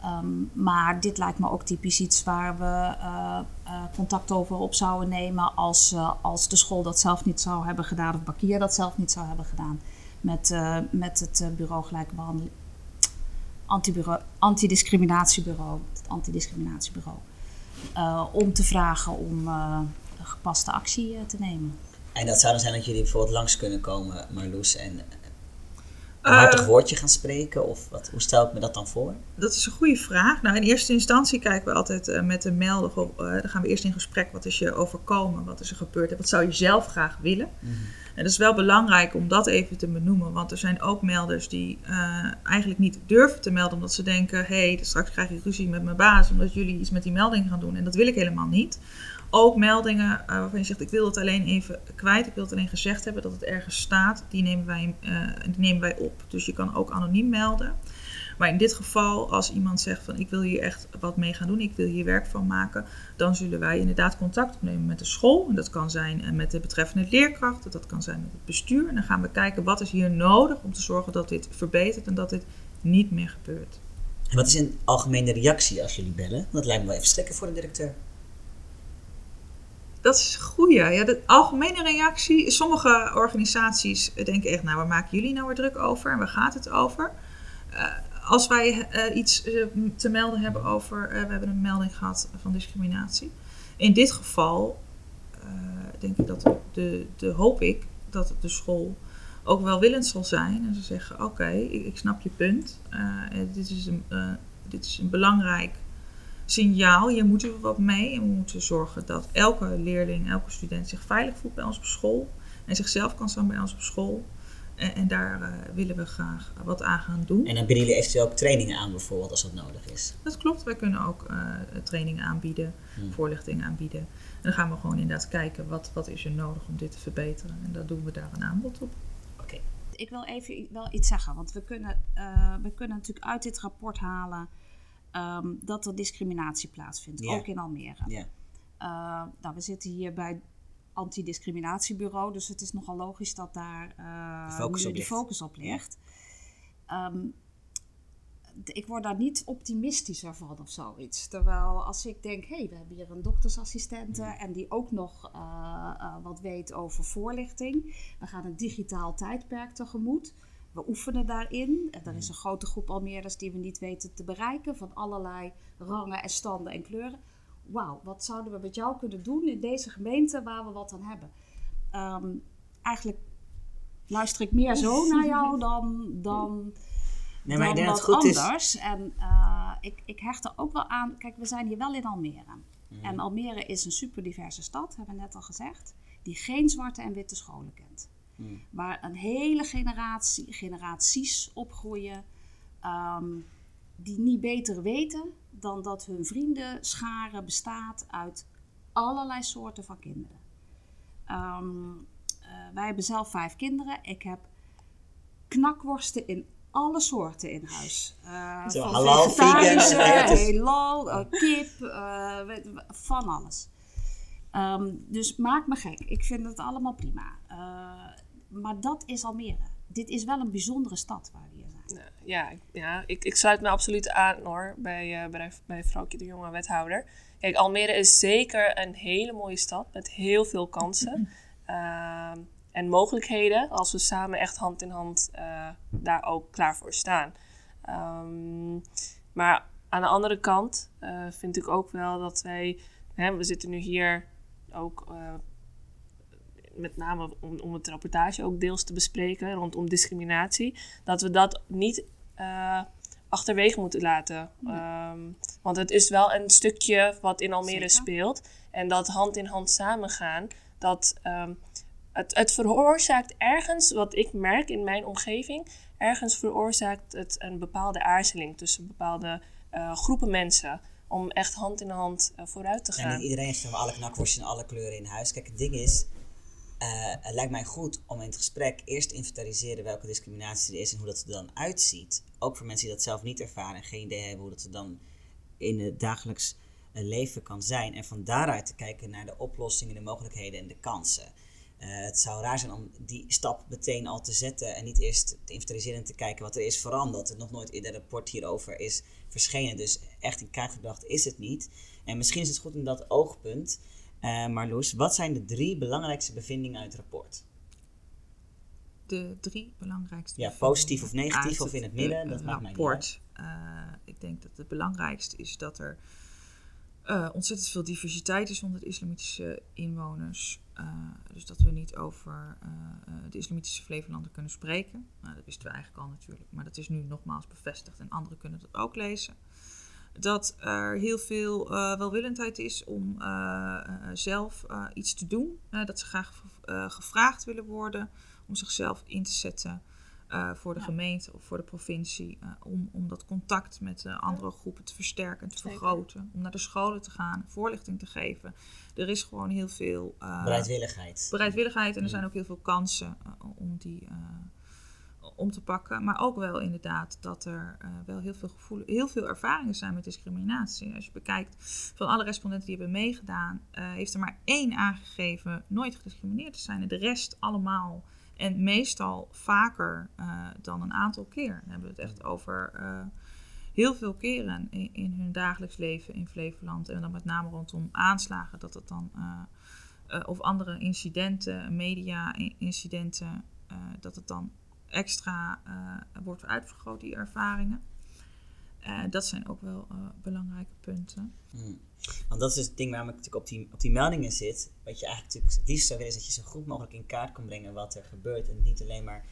B: Ehm, maar dit lijkt me ook typisch iets waar we eh, contact over op zouden nemen als, als de school dat zelf niet zou hebben gedaan of Bakier dat zelf niet zou hebben gedaan. Met, met het bureau gelijke behandeling antidiscriminatiebureau, het antidiscriminatiebureau, eh, om te vragen om een gepaste actie eh, te nemen.
A: En dat zou dan zijn dat jullie bijvoorbeeld langs kunnen komen, Marloes, en een
C: Eh,
A: hartig woordje gaan spreken? Of wat, hoe stel ik me dat dan voor?
C: Dat is een goede vraag. Nou, in eerste instantie kijken we altijd eh, met de melder. goh, eh, dan gaan we eerst in gesprek. Wat is je overkomen? Wat is er gebeurd? En wat zou je zelf graag willen? En dat is wel belangrijk om dat even te benoemen. Want er zijn ook melders die eh, eigenlijk niet durven te melden. Omdat ze denken, hé, hey, straks krijg ik ruzie met mijn baas. Omdat jullie iets met die melding gaan doen. En dat wil ik helemaal niet. Ook meldingen eh, waarvan je zegt, ik wil het alleen even kwijt. Ik wil het alleen gezegd hebben dat het ergens staat. Die nemen wij, eh, die nemen wij op. Dus je kan ook anoniem melden. Maar in dit geval, als iemand zegt van ik wil hier echt wat mee gaan doen, ik wil hier werk van maken, dan zullen wij inderdaad contact opnemen met de school. En dat kan zijn eh, met de betreffende leerkrachten, dat kan zijn met het bestuur. En dan gaan we kijken wat is hier nodig om te zorgen dat dit verbetert en dat dit niet meer gebeurt.
A: En wat is een algemene reactie als jullie bellen? Dat lijkt me wel even schrikken voor de directeur.
C: Dat is goeie. Ja, de algemene reactie. Sommige organisaties denken echt, nou waar maken jullie nou weer druk over en waar gaat het over? Eh, als wij eh, iets eh, te melden hebben over, we hebben een melding gehad van discriminatie. In dit geval denk ik dat de, de hoop ik dat de school ook welwillend zal zijn en ze zeggen, oké, ik, ik snap je punt. Dit, is een, dit is een belangrijk signaal. Hier moeten we wat mee. En we moeten zorgen dat elke leerling, elke student zich veilig voelt bij ons op school. En zichzelf kan staan bij ons op school. En, en daar eh, willen we graag wat aan gaan doen.
A: En dan bieden jullie eventueel ook trainingen aan bijvoorbeeld als dat nodig is.
C: Dat klopt. Wij kunnen ook eh, trainingen aanbieden,
A: Hmm.
C: voorlichting aanbieden. En dan gaan we gewoon inderdaad kijken wat, wat is er nodig om dit te verbeteren. En daar doen we daar een aanbod op.
A: Oké.
B: Ik wil even wel iets zeggen, want we kunnen, eh, we kunnen natuurlijk uit dit rapport halen ehm, dat er discriminatie plaatsvindt, ook in Almere. Eh, nou, we zitten hier bij het antidiscriminatiebureau, dus het is nogal logisch dat daar eh,
A: De focus
B: nu
A: op
B: de
A: ligt.
B: focus op ligt. Ehm, ik word daar niet optimistischer van of zoiets. Terwijl als ik denk, hé, hey, we hebben hier een doktersassistente en die ook nog eh, wat weet over voorlichting. We gaan een digitaal tijdperk tegemoet. We oefenen daarin. En er is een grote groep Almeerders die we niet weten te bereiken, van allerlei rangen en standen en kleuren. Wauw, wat zouden we met jou kunnen doen in deze gemeente waar we wat aan hebben? Ehm, eigenlijk luister ik meer zo naar jou dan, dan,
A: Nee, maar ik denk dat het goed is.
B: anders. En eh, ik, ik hecht er ook wel aan. Kijk, we zijn hier wel in Almere.
A: Mhm.
B: En Almere is een super diverse stad, hebben we net al gezegd, die geen zwarte en witte scholen kent.
A: Mhm.
B: Waar een hele generatie, generaties opgroeien ehm, die niet beter weten dan dat hun vriendenschare bestaat uit allerlei soorten van kinderen. Ehm, eh, wij hebben zelf vijf kinderen. Ik heb knakworsten in alle soorten in huis. Eh,
A: Zo,
B: van
A: halal,
B: vegetarische,
A: is-
B: halal, eh, kip, eh, van alles. Ehm, dus maak me gek. Ik vind het allemaal prima. Maar dat is Almere. Dit is wel een bijzondere stad waar we hier zijn.
D: Ja, ik- ja ik, ik sluit me absoluut aan hoor, bij, eh bij, bij de jonge wethouder. Kijk, Almere is zeker een hele mooie stad met heel veel kansen ehm, en mogelijkheden als we samen echt hand in hand eh, daar ook klaar voor staan. Ehm, maar aan de andere kant eh, vind ik ook wel dat wij, hè, we zitten nu hier ook met name om, om het rapportage ook deels te bespreken rondom discriminatie, dat we dat niet eh, achterwege moeten laten. Ehm, want het is wel een stukje wat in Almere
B: Zeker.
D: speelt. En dat hand in hand samengaan, dat ehm, het, het veroorzaakt ergens, wat ik merk in mijn omgeving, ergens veroorzaakt het een bepaalde aarzeling tussen bepaalde eh, groepen mensen. Om echt hand in hand eh, vooruit te
A: En
D: gaan.
A: niet iedereen heeft alle knakworstjes en alle kleuren in huis. Kijk, het ding is, eh, het lijkt mij goed om in het gesprek eerst te inventariseren welke discriminatie er is en hoe dat er dan uitziet. Ook voor mensen die dat zelf niet ervaren en geen idee hebben hoe dat er dan in het dagelijks eh, leven kan zijn. En van daaruit te kijken naar de oplossingen, de mogelijkheden en de kansen. Eh, het zou raar zijn om die stap meteen al te zetten en niet eerst te inventariseren en te kijken wat er is veranderd. Er nog nooit een rapport hierover is verschenen. Dus echt in kaart gebracht is het niet. En misschien is het goed in dat oogpunt. Eh Marloes, wat zijn de drie belangrijkste bevindingen uit het rapport?
C: de drie belangrijkste.
A: Ja, positief of negatief
C: uit
A: of in het midden,
C: eh,
A: dat maakt mij niet
C: rapport. Eh, ik denk dat het belangrijkste is dat er ontzettend veel diversiteit is onder de islamitische inwoners. Dus dat we niet over de islamitische Flevolander kunnen spreken. Nou, dat wisten we eigenlijk al natuurlijk, maar dat is nu nogmaals bevestigd en anderen kunnen dat ook lezen. Dat er heel veel eh, welwillendheid is om eh, eh, zelf eh, iets te doen. Eh, dat ze graag eh, gevraagd willen worden om zichzelf in te zetten eh, voor de
B: Ja.
C: gemeente of voor de provincie. eh, om, om dat contact met eh, andere groepen te versterken en te
D: Zeker.
C: vergroten. Om naar de scholen te gaan, voorlichting te geven. Er is gewoon heel veel eh,
A: Bereidwilligheid.
C: bereidwilligheid en er
A: Mm.
C: zijn ook heel veel kansen om die eh, om te pakken. Maar ook wel inderdaad dat er eh, wel heel veel, gevoel, heel veel ervaringen zijn met discriminatie. Als je bekijkt van alle respondenten die hebben meegedaan, eh, heeft er maar één aangegeven nooit gediscrimineerd te zijn. En de rest allemaal. En meestal vaker eh, dan een aantal keer. Dan hebben we het echt over heel veel keren in, in hun dagelijks leven in Flevoland. En dan met name rondom aanslagen, dat het dan. of andere incidenten, media-incidenten, dat het dan extra eh, wordt uitvergroot, die ervaringen. Eh, dat zijn ook wel eh, belangrijke punten.
A: Hmm. Want dat is dus het ding waarom ik natuurlijk op die, op die meldingen zit. Wat je eigenlijk natuurlijk het liefst zou willen is dat je zo goed mogelijk in kaart kan brengen wat er gebeurt. En niet alleen maar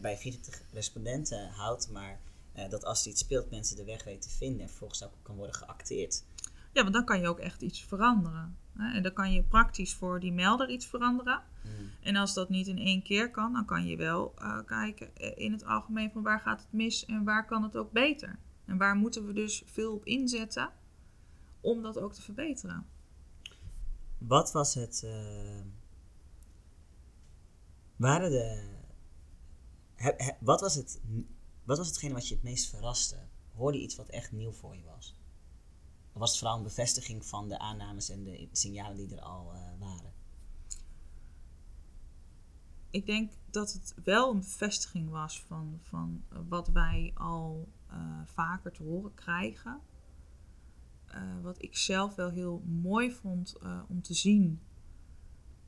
A: bij 24 respondenten houdt, maar dat als er iets speelt mensen de weg weten te vinden en vervolgens ook kan worden geacteerd.
C: Ja, want dan kan je ook echt iets veranderen. En dan kan je praktisch voor die melder iets veranderen.
A: Hmm.
C: En als dat niet in één keer kan, dan kan je wel eh, kijken in het algemeen van waar gaat het mis en waar kan het ook beter. En waar moeten we dus veel op inzetten om dat ook te verbeteren.
A: Wat was het. waren de. he- he- wat, was het wat was hetgene wat je het meest verraste? Hoorde je iets wat echt nieuw voor je was? Was het vooral een bevestiging van de aannames en de signalen die er al eh, waren?
C: ik denk dat het wel een bevestiging was van, van wat wij al eh, vaker te horen krijgen. Eh, wat ik zelf wel heel mooi vond om te zien,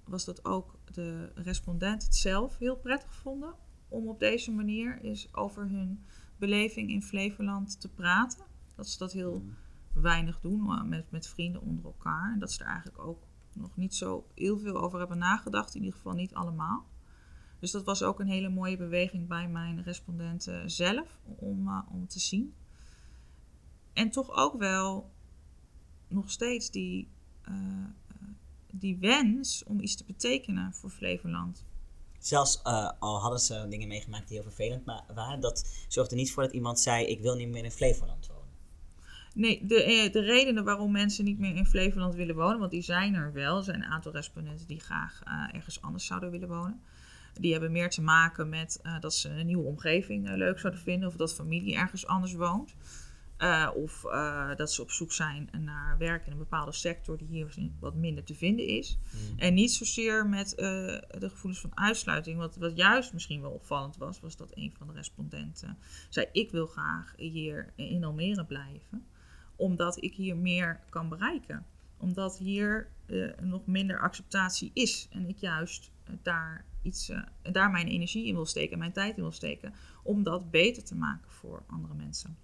C: was dat ook de respondenten het zelf heel prettig vonden om op deze manier is over hun beleving in Flevoland te praten. Dat ze dat heel weinig doen met, met vrienden onder elkaar. Dat ze er eigenlijk ook nog niet zo heel veel over hebben nagedacht. In ieder geval niet allemaal. Dus dat was ook een hele mooie beweging bij mijn respondenten zelf om, uh, om te zien. En toch ook wel nog steeds die, uh, die wens om iets te betekenen voor Flevoland.
A: Zelfs uh, al hadden ze dingen meegemaakt die heel vervelend waren, dat zorgde niet voor dat iemand zei: Ik wil niet meer in Flevoland.
C: Nee, de, de redenen waarom mensen niet meer in Flevoland willen wonen, want die zijn er wel. Er zijn een aantal respondenten die graag uh, ergens anders zouden willen wonen. Die hebben meer te maken met uh, dat ze een nieuwe omgeving uh, leuk zouden vinden of dat familie ergens anders woont. Of dat ze op zoek zijn naar werk in een bepaalde sector die hier wat minder te vinden is. Mm. En niet zozeer met de gevoelens van uitsluiting. Wat, wat juist misschien wel opvallend was, was dat een van de respondenten zei: Ik wil graag hier in Almere blijven, omdat ik hier meer kan bereiken. Omdat hier nog minder acceptatie is en ik juist daar iets, uh, daar mijn energie in wil steken en mijn tijd in wil steken. Om dat beter te maken voor andere mensen.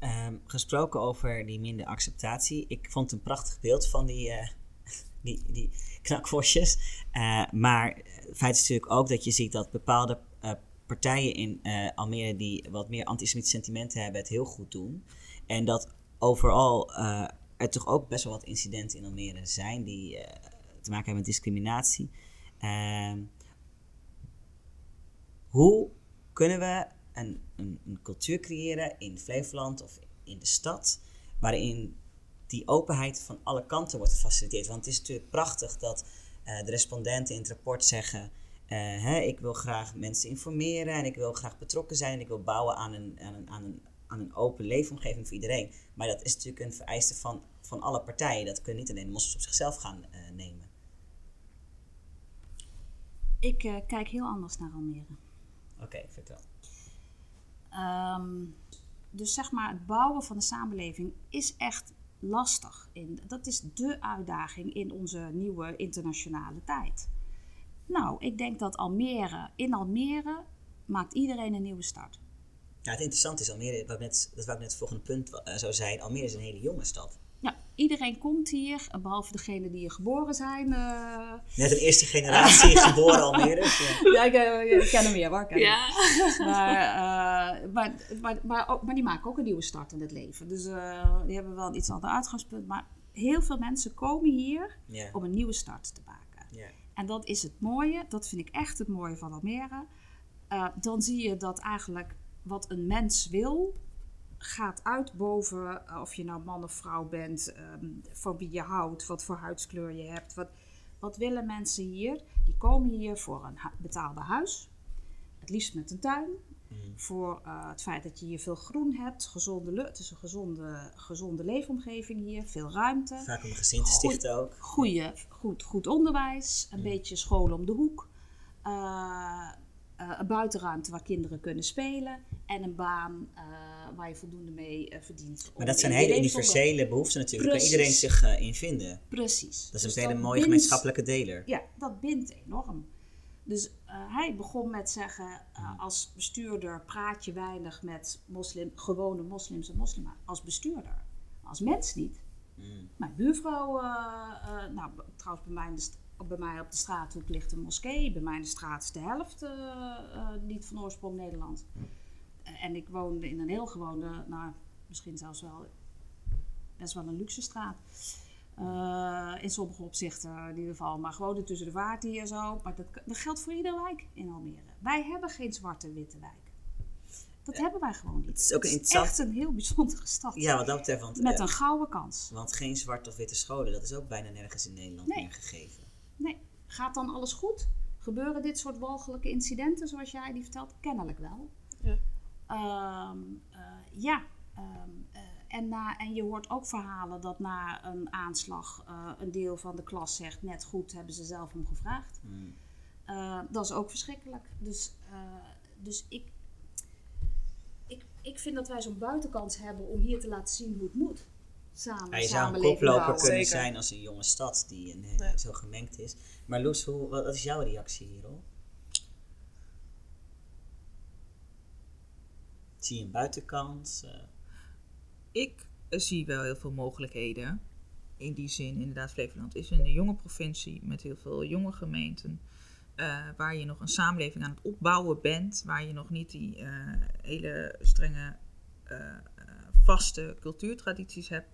A: Um, gesproken over die minder acceptatie. Ik vond een prachtig beeld van die, die, die maar het feit is natuurlijk ook dat je ziet dat bepaalde partijen in Almere die wat meer antisemitische sentimenten hebben, het heel goed doen. En dat overal er toch ook best wel wat incidenten in Almere zijn die te maken hebben met discriminatie. Uh, hoe kunnen we een, een, cultuur creëren in Flevoland of in de stad, waarin die openheid van alle kanten wordt gefaciliteerd? Want het is natuurlijk prachtig dat uh, de respondenten in het rapport zeggen: uh, hè, ik wil graag mensen informeren en ik wil graag betrokken zijn en ik wil bouwen aan een, aan een, aan een, aan een open leefomgeving voor iedereen. Maar dat is natuurlijk een vereiste van, van alle partijen. Dat kunnen niet alleen de moslims op zichzelf gaan uh, nemen.
B: Ik uh, kijk heel anders naar Almere.
A: Oké, okay, vertel.
B: Um, dus zeg maar, het bouwen van de samenleving is echt lastig. In, dat is de uitdaging in onze nieuwe internationale tijd. Nou, ik denk dat Almere, in Almere maakt iedereen een nieuwe start.
A: Ja, het interessante is, Almere, wat net, dat ik net het volgende punt uh, zou zijn, Almere is een hele jonge stad.
B: Ja, iedereen komt hier, behalve degenen die hier geboren zijn. Uh...
A: Net een eerste generatie geboren Almere.
B: Ja, ja ik, ik, ken hem weer hoor. Ja. Maar, uh, maar, maar, maar, maar, die maken ook een nieuwe start in het leven. Dus uh, die hebben wel een iets ander uitgangspunt. Maar heel veel mensen komen hier om een nieuwe start te maken. Yeah. En dat is het mooie, dat vind ik echt het mooie van Almere. dan zie je dat eigenlijk wat een mens wil, gaat uit boven uh, of je nou man of vrouw bent, um, van wie je houdt, wat voor huidskleur je hebt. Wat, wat willen mensen hier? Die komen hier voor een hu betaalde huis, het liefst met een tuin. Mm. Voor uh, het feit dat je hier veel groen hebt, gezonde het is een gezonde, gezonde leefomgeving hier, veel ruimte.
A: Vaak om een gezin te stichten ook.
B: Goeie, goed, goed onderwijs, een mm. beetje school om de hoek. Uh, uh, een buitenruimte waar kinderen kunnen spelen en een baan uh, waar je voldoende mee uh, verdient.
A: Maar dat zijn hele universele behoeften natuurlijk, Precies. waar iedereen zich in vinden.
B: Precies.
A: Dat is dus een hele mooie bindt, gemeenschappelijke deler.
B: Ja, dat bindt enorm. Dus hij begon met zeggen, als bestuurder praat je weinig met moslim, gewone moslims en moslimen. Als bestuurder, als mens niet. Mm. Mijn buurvrouw, nou trouwens bij mij in de bij mij op de straathoek ligt een moskee. Bij mij in de straat is de helft uh, uh, niet van oorsprong Nederlands. Uh, en ik woonde in een heel gewone, nou, misschien zelfs wel best wel een luxe straat. in sommige opzichten in ieder geval, maar gewoon tussen de vaart hier zo. Maar dat, dat geldt voor iedere wijk in Almere. Wij hebben geen zwarte-witte wijk. Dat hebben wij gewoon niet. Het is, ook het is echt een heel bijzondere stad.
A: Ja, wat dat betreft. Want,
B: Met een gouden kans.
A: Want geen zwarte of witte scholen, dat is ook bijna nergens in Nederland nee. meer gegeven.
B: Nee. Gaat dan alles goed? Gebeuren dit soort walgelijke incidenten zoals jij die vertelt? Kennelijk wel. Ja. Um, uh, ja. Um, uh, en, na, en je hoort ook verhalen dat na een aanslag uh, een deel van de klas zegt: net goed, hebben ze zelf om gevraagd. Mm. dat is ook verschrikkelijk. Dus, dus ik, ik, ik vind dat wij zo'n buitenkans hebben om hier te laten zien hoe het moet samen.
A: Hij zou een koploper kunnen zijn als een jonge stad die een, ja. zo gemengd is. Maar Loes, hoe, wat is jouw reactie hierop? Zie je een buitenkant? Uh...
C: Ik zie wel heel veel mogelijkheden. In die zin, inderdaad, Flevoland is een jonge provincie met heel veel jonge gemeenten. Uh, waar je nog een samenleving aan het opbouwen bent, waar je nog niet die uh, hele strenge vaste cultuurtradities hebt,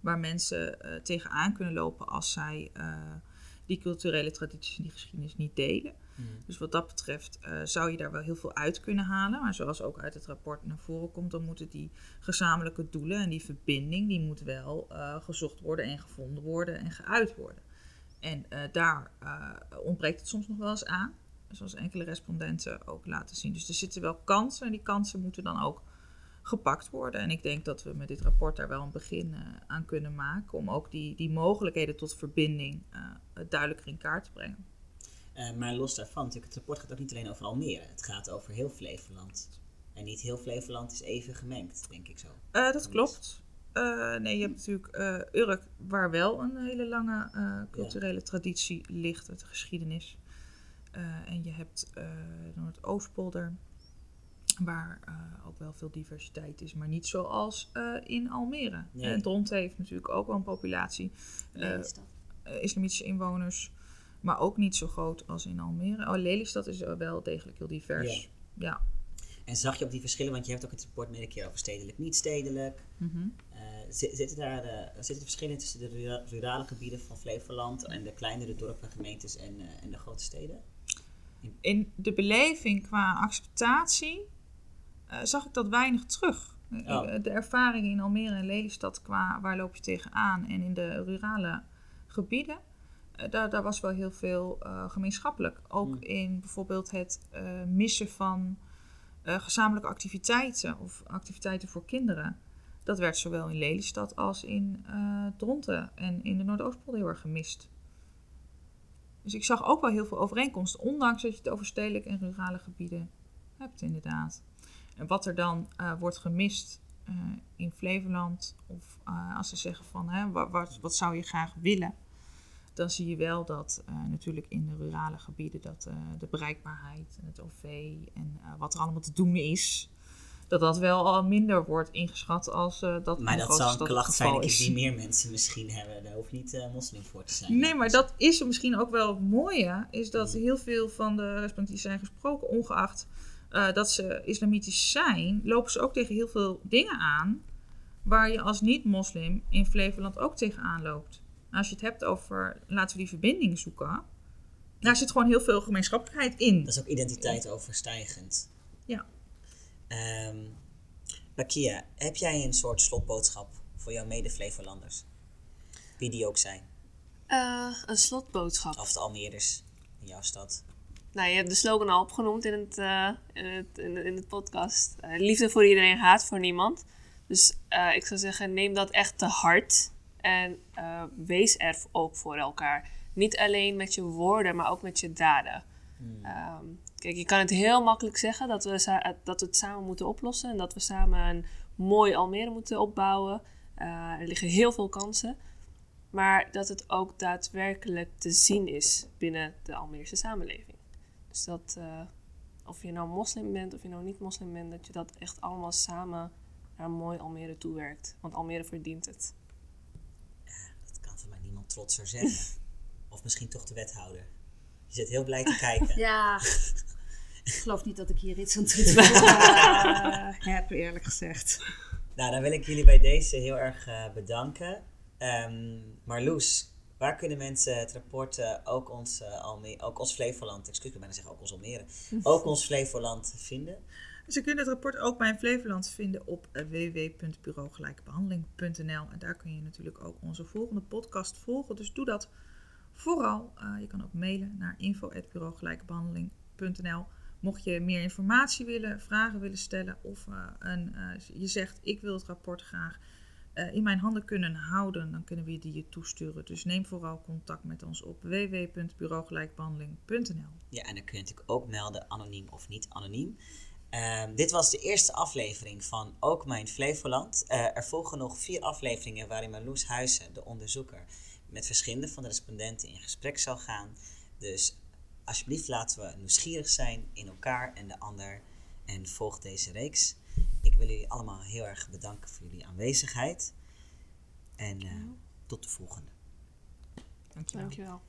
C: waar mensen tegenaan kunnen lopen als zij die culturele tradities en die geschiedenis niet delen. Mm. Dus wat dat betreft uh, zou je daar wel heel veel uit kunnen halen. Maar zoals ook uit het rapport naar voren komt, dan moeten die gezamenlijke doelen en die verbinding, die moet wel uh, gezocht worden en gevonden worden en geuit worden. En uh, daar ontbreekt het soms nog wel eens aan. Zoals enkele respondenten ook laten zien. Dus er zitten wel kansen en die kansen moeten dan ook gepakt worden. En ik denk dat we met dit rapport daar wel een begin aan kunnen maken. Om ook die, die mogelijkheden tot verbinding duidelijker in kaart te brengen.
A: Uh, maar los daarvan, natuurlijk, het rapport gaat ook niet alleen over Almere. Het gaat over heel Flevoland. En niet heel Flevoland is even gemengd, denk ik zo.
C: Uh, dat klopt. Uh, nee, je hebt natuurlijk Urk, waar wel een hele lange culturele ja. traditie ligt, de geschiedenis. en je hebt Noord-Oostpolder, waar ook wel veel diversiteit is, maar niet zoals in Almere. Nee. En Dront heeft natuurlijk ook wel een populatie. islamitische inwoners. Maar ook niet zo groot als in Almere. Oh, Lelystad is wel degelijk heel divers. Ja.
A: En zag je op die verschillen, want je hebt ook het rapport met een keer over stedelijk, niet stedelijk. Mm zitten daar de, zitten verschillen tussen de rurale gebieden van Flevoland en de kleinere dorpen, gemeentes en, uh, en de grote steden?
C: In de beleving qua acceptatie uh, zag ik dat weinig terug. Oh. De ervaringen in Almere en Lelystad qua waar loop je tegenaan en in de rurale gebieden eh, daar, daar was wel heel veel uh, gemeenschappelijk. Ook mm. in bijvoorbeeld het uh, missen van gezamenlijke activiteiten of activiteiten voor kinderen. Dat werd zowel in Lelystad als in Dronten en in de Noordoostpolder heel erg gemist. Dus ik zag ook wel heel veel overeenkomsten, ondanks dat je het over stedelijke en rurale gebieden hebt, inderdaad. En wat er dan wordt gemist in Flevoland, of als ze zeggen van hè, wat, wat zou je graag willen, dan zie je wel dat uh, natuurlijk in de rurale gebieden dat uh, de bereikbaarheid en het OV en uh, wat er allemaal te doen is, dat dat wel al minder wordt ingeschat als dat
A: Maar dat zou een klacht zijn die meer mensen misschien hebben. Daar hoeft niet moslim voor te zijn.
C: Nee, maar dat is misschien ook wel het mooie, is dat heel veel van de respondenten zijn gesproken, ongeacht dat ze islamitisch zijn, lopen ze ook tegen heel veel dingen aan waar je als niet-moslim in Flevoland ook tegenaan loopt als je het hebt over laten we die verbinding zoeken, daar zit gewoon heel veel gemeenschappelijkheid in.
A: Dat is ook identiteit overstijgend.
C: Ja.
A: Um, Bakia, heb jij een soort slotboodschap voor jouw mede-Flevolanders? Wie die ook zijn?
D: Uh, een slotboodschap?
A: Of de Almeerders in jouw stad?
D: Nou, je hebt de slogan al opgenoemd in het, uh, in het, in, in het podcast. Uh, liefde voor iedereen, haat voor niemand. Dus ik zou zeggen, neem dat echt te hard. En wees er ook voor elkaar. Niet alleen met je woorden, maar ook met je daden. Hmm. Ehm, kijk, je kan het heel makkelijk zeggen dat we, dat we het samen moeten oplossen. En dat we samen een mooi Almere moeten opbouwen. Er liggen heel veel kansen. Maar dat het ook daadwerkelijk te zien is binnen de Almeerse samenleving. Dus dat, uh, of je nou moslim bent of je nou niet moslim bent, dat je dat echt allemaal samen naar een mooi Almere toewerkt. Want Almere verdient het
A: trotser zeggen. of misschien toch de wethouder. Je zit heel blij te kijken.
E: Ja, ik geloof niet dat ik hier iets aan toe uh, heb, eerlijk gezegd.
A: Nou, dan wil ik jullie bij deze heel erg uh, bedanken. Um, Marloes, waar kunnen mensen het rapport, uh, ook, ons, Alme ook ons Flevoland, excuus me bijna zeggen ook ons Almere, ook ons Flevoland vinden?
C: Ze kunnen het rapport ook bij Flevoland vinden op www.bureaugelijkebehandeling.nl. En daar kun je natuurlijk ook onze volgende podcast volgen. Dus doe dat vooral. Uh, je kan ook mailen naar info.bureaugelijkebehandeling.nl. Mocht je meer informatie willen, vragen willen stellen of uh, een, uh, je zegt ik wil het rapport graag in mijn handen kunnen houden, dan kunnen we die je toesturen. Dus neem vooral contact met ons op www.bureaugelijkbehandeling.nl.
A: Ja, en dan kun je natuurlijk ook melden, anoniem of niet anoniem. Ehm, dit was de eerste aflevering van Ook Mijn Flevoland. Uh, er volgen nog vier afleveringen waarin Marloes Huizen, de onderzoeker, met verschillende van de respondenten in gesprek zal gaan. Dus alsjeblieft laten we nieuwsgierig zijn in elkaar en de ander en volg deze reeks. Ik wil jullie allemaal heel erg bedanken voor jullie aanwezigheid. En eh, tot de volgende.
C: Dankjewel.
D: Dankjewel.